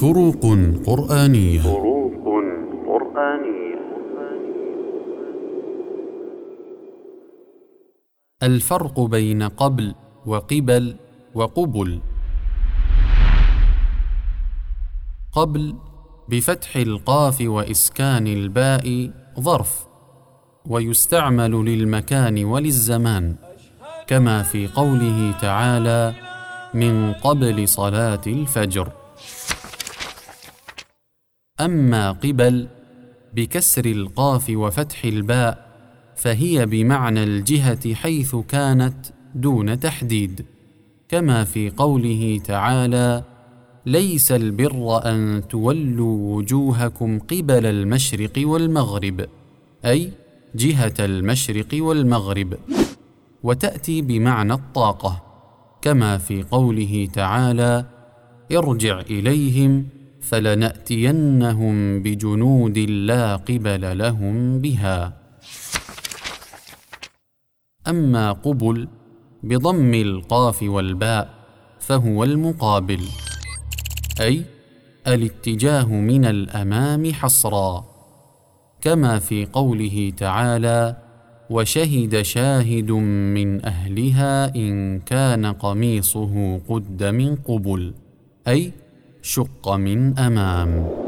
فروق قرآنية. فروق قرآنية. الفرق بين قبل وقبل وقبل. قبل بفتح القاف وإسكان الباء ظرف ويستعمل للمكان وللزمان كما في قوله تعالى من قبل صلاة الفجر أما قبل بكسر القاف وفتح الباء فهي بمعنى الجهة حيث كانت دون تحديد كما في قوله تعالى ليس البر أن تولوا وجوهكم قبل المشرق والمغرب أي جهة المشرق والمغرب وتأتي بمعنى الطاقة كما في قوله تعالى ارجع إليهم فلنأتينهم بجنود لا قبل لهم بها. أما قبل بضم القاف والباء فهو المقابل أي الاتجاه من الأمام حصرا كما في قوله تعالى وشهد شاهد من أهلها إن كان قميصه قد من قبل أي شق من أمام.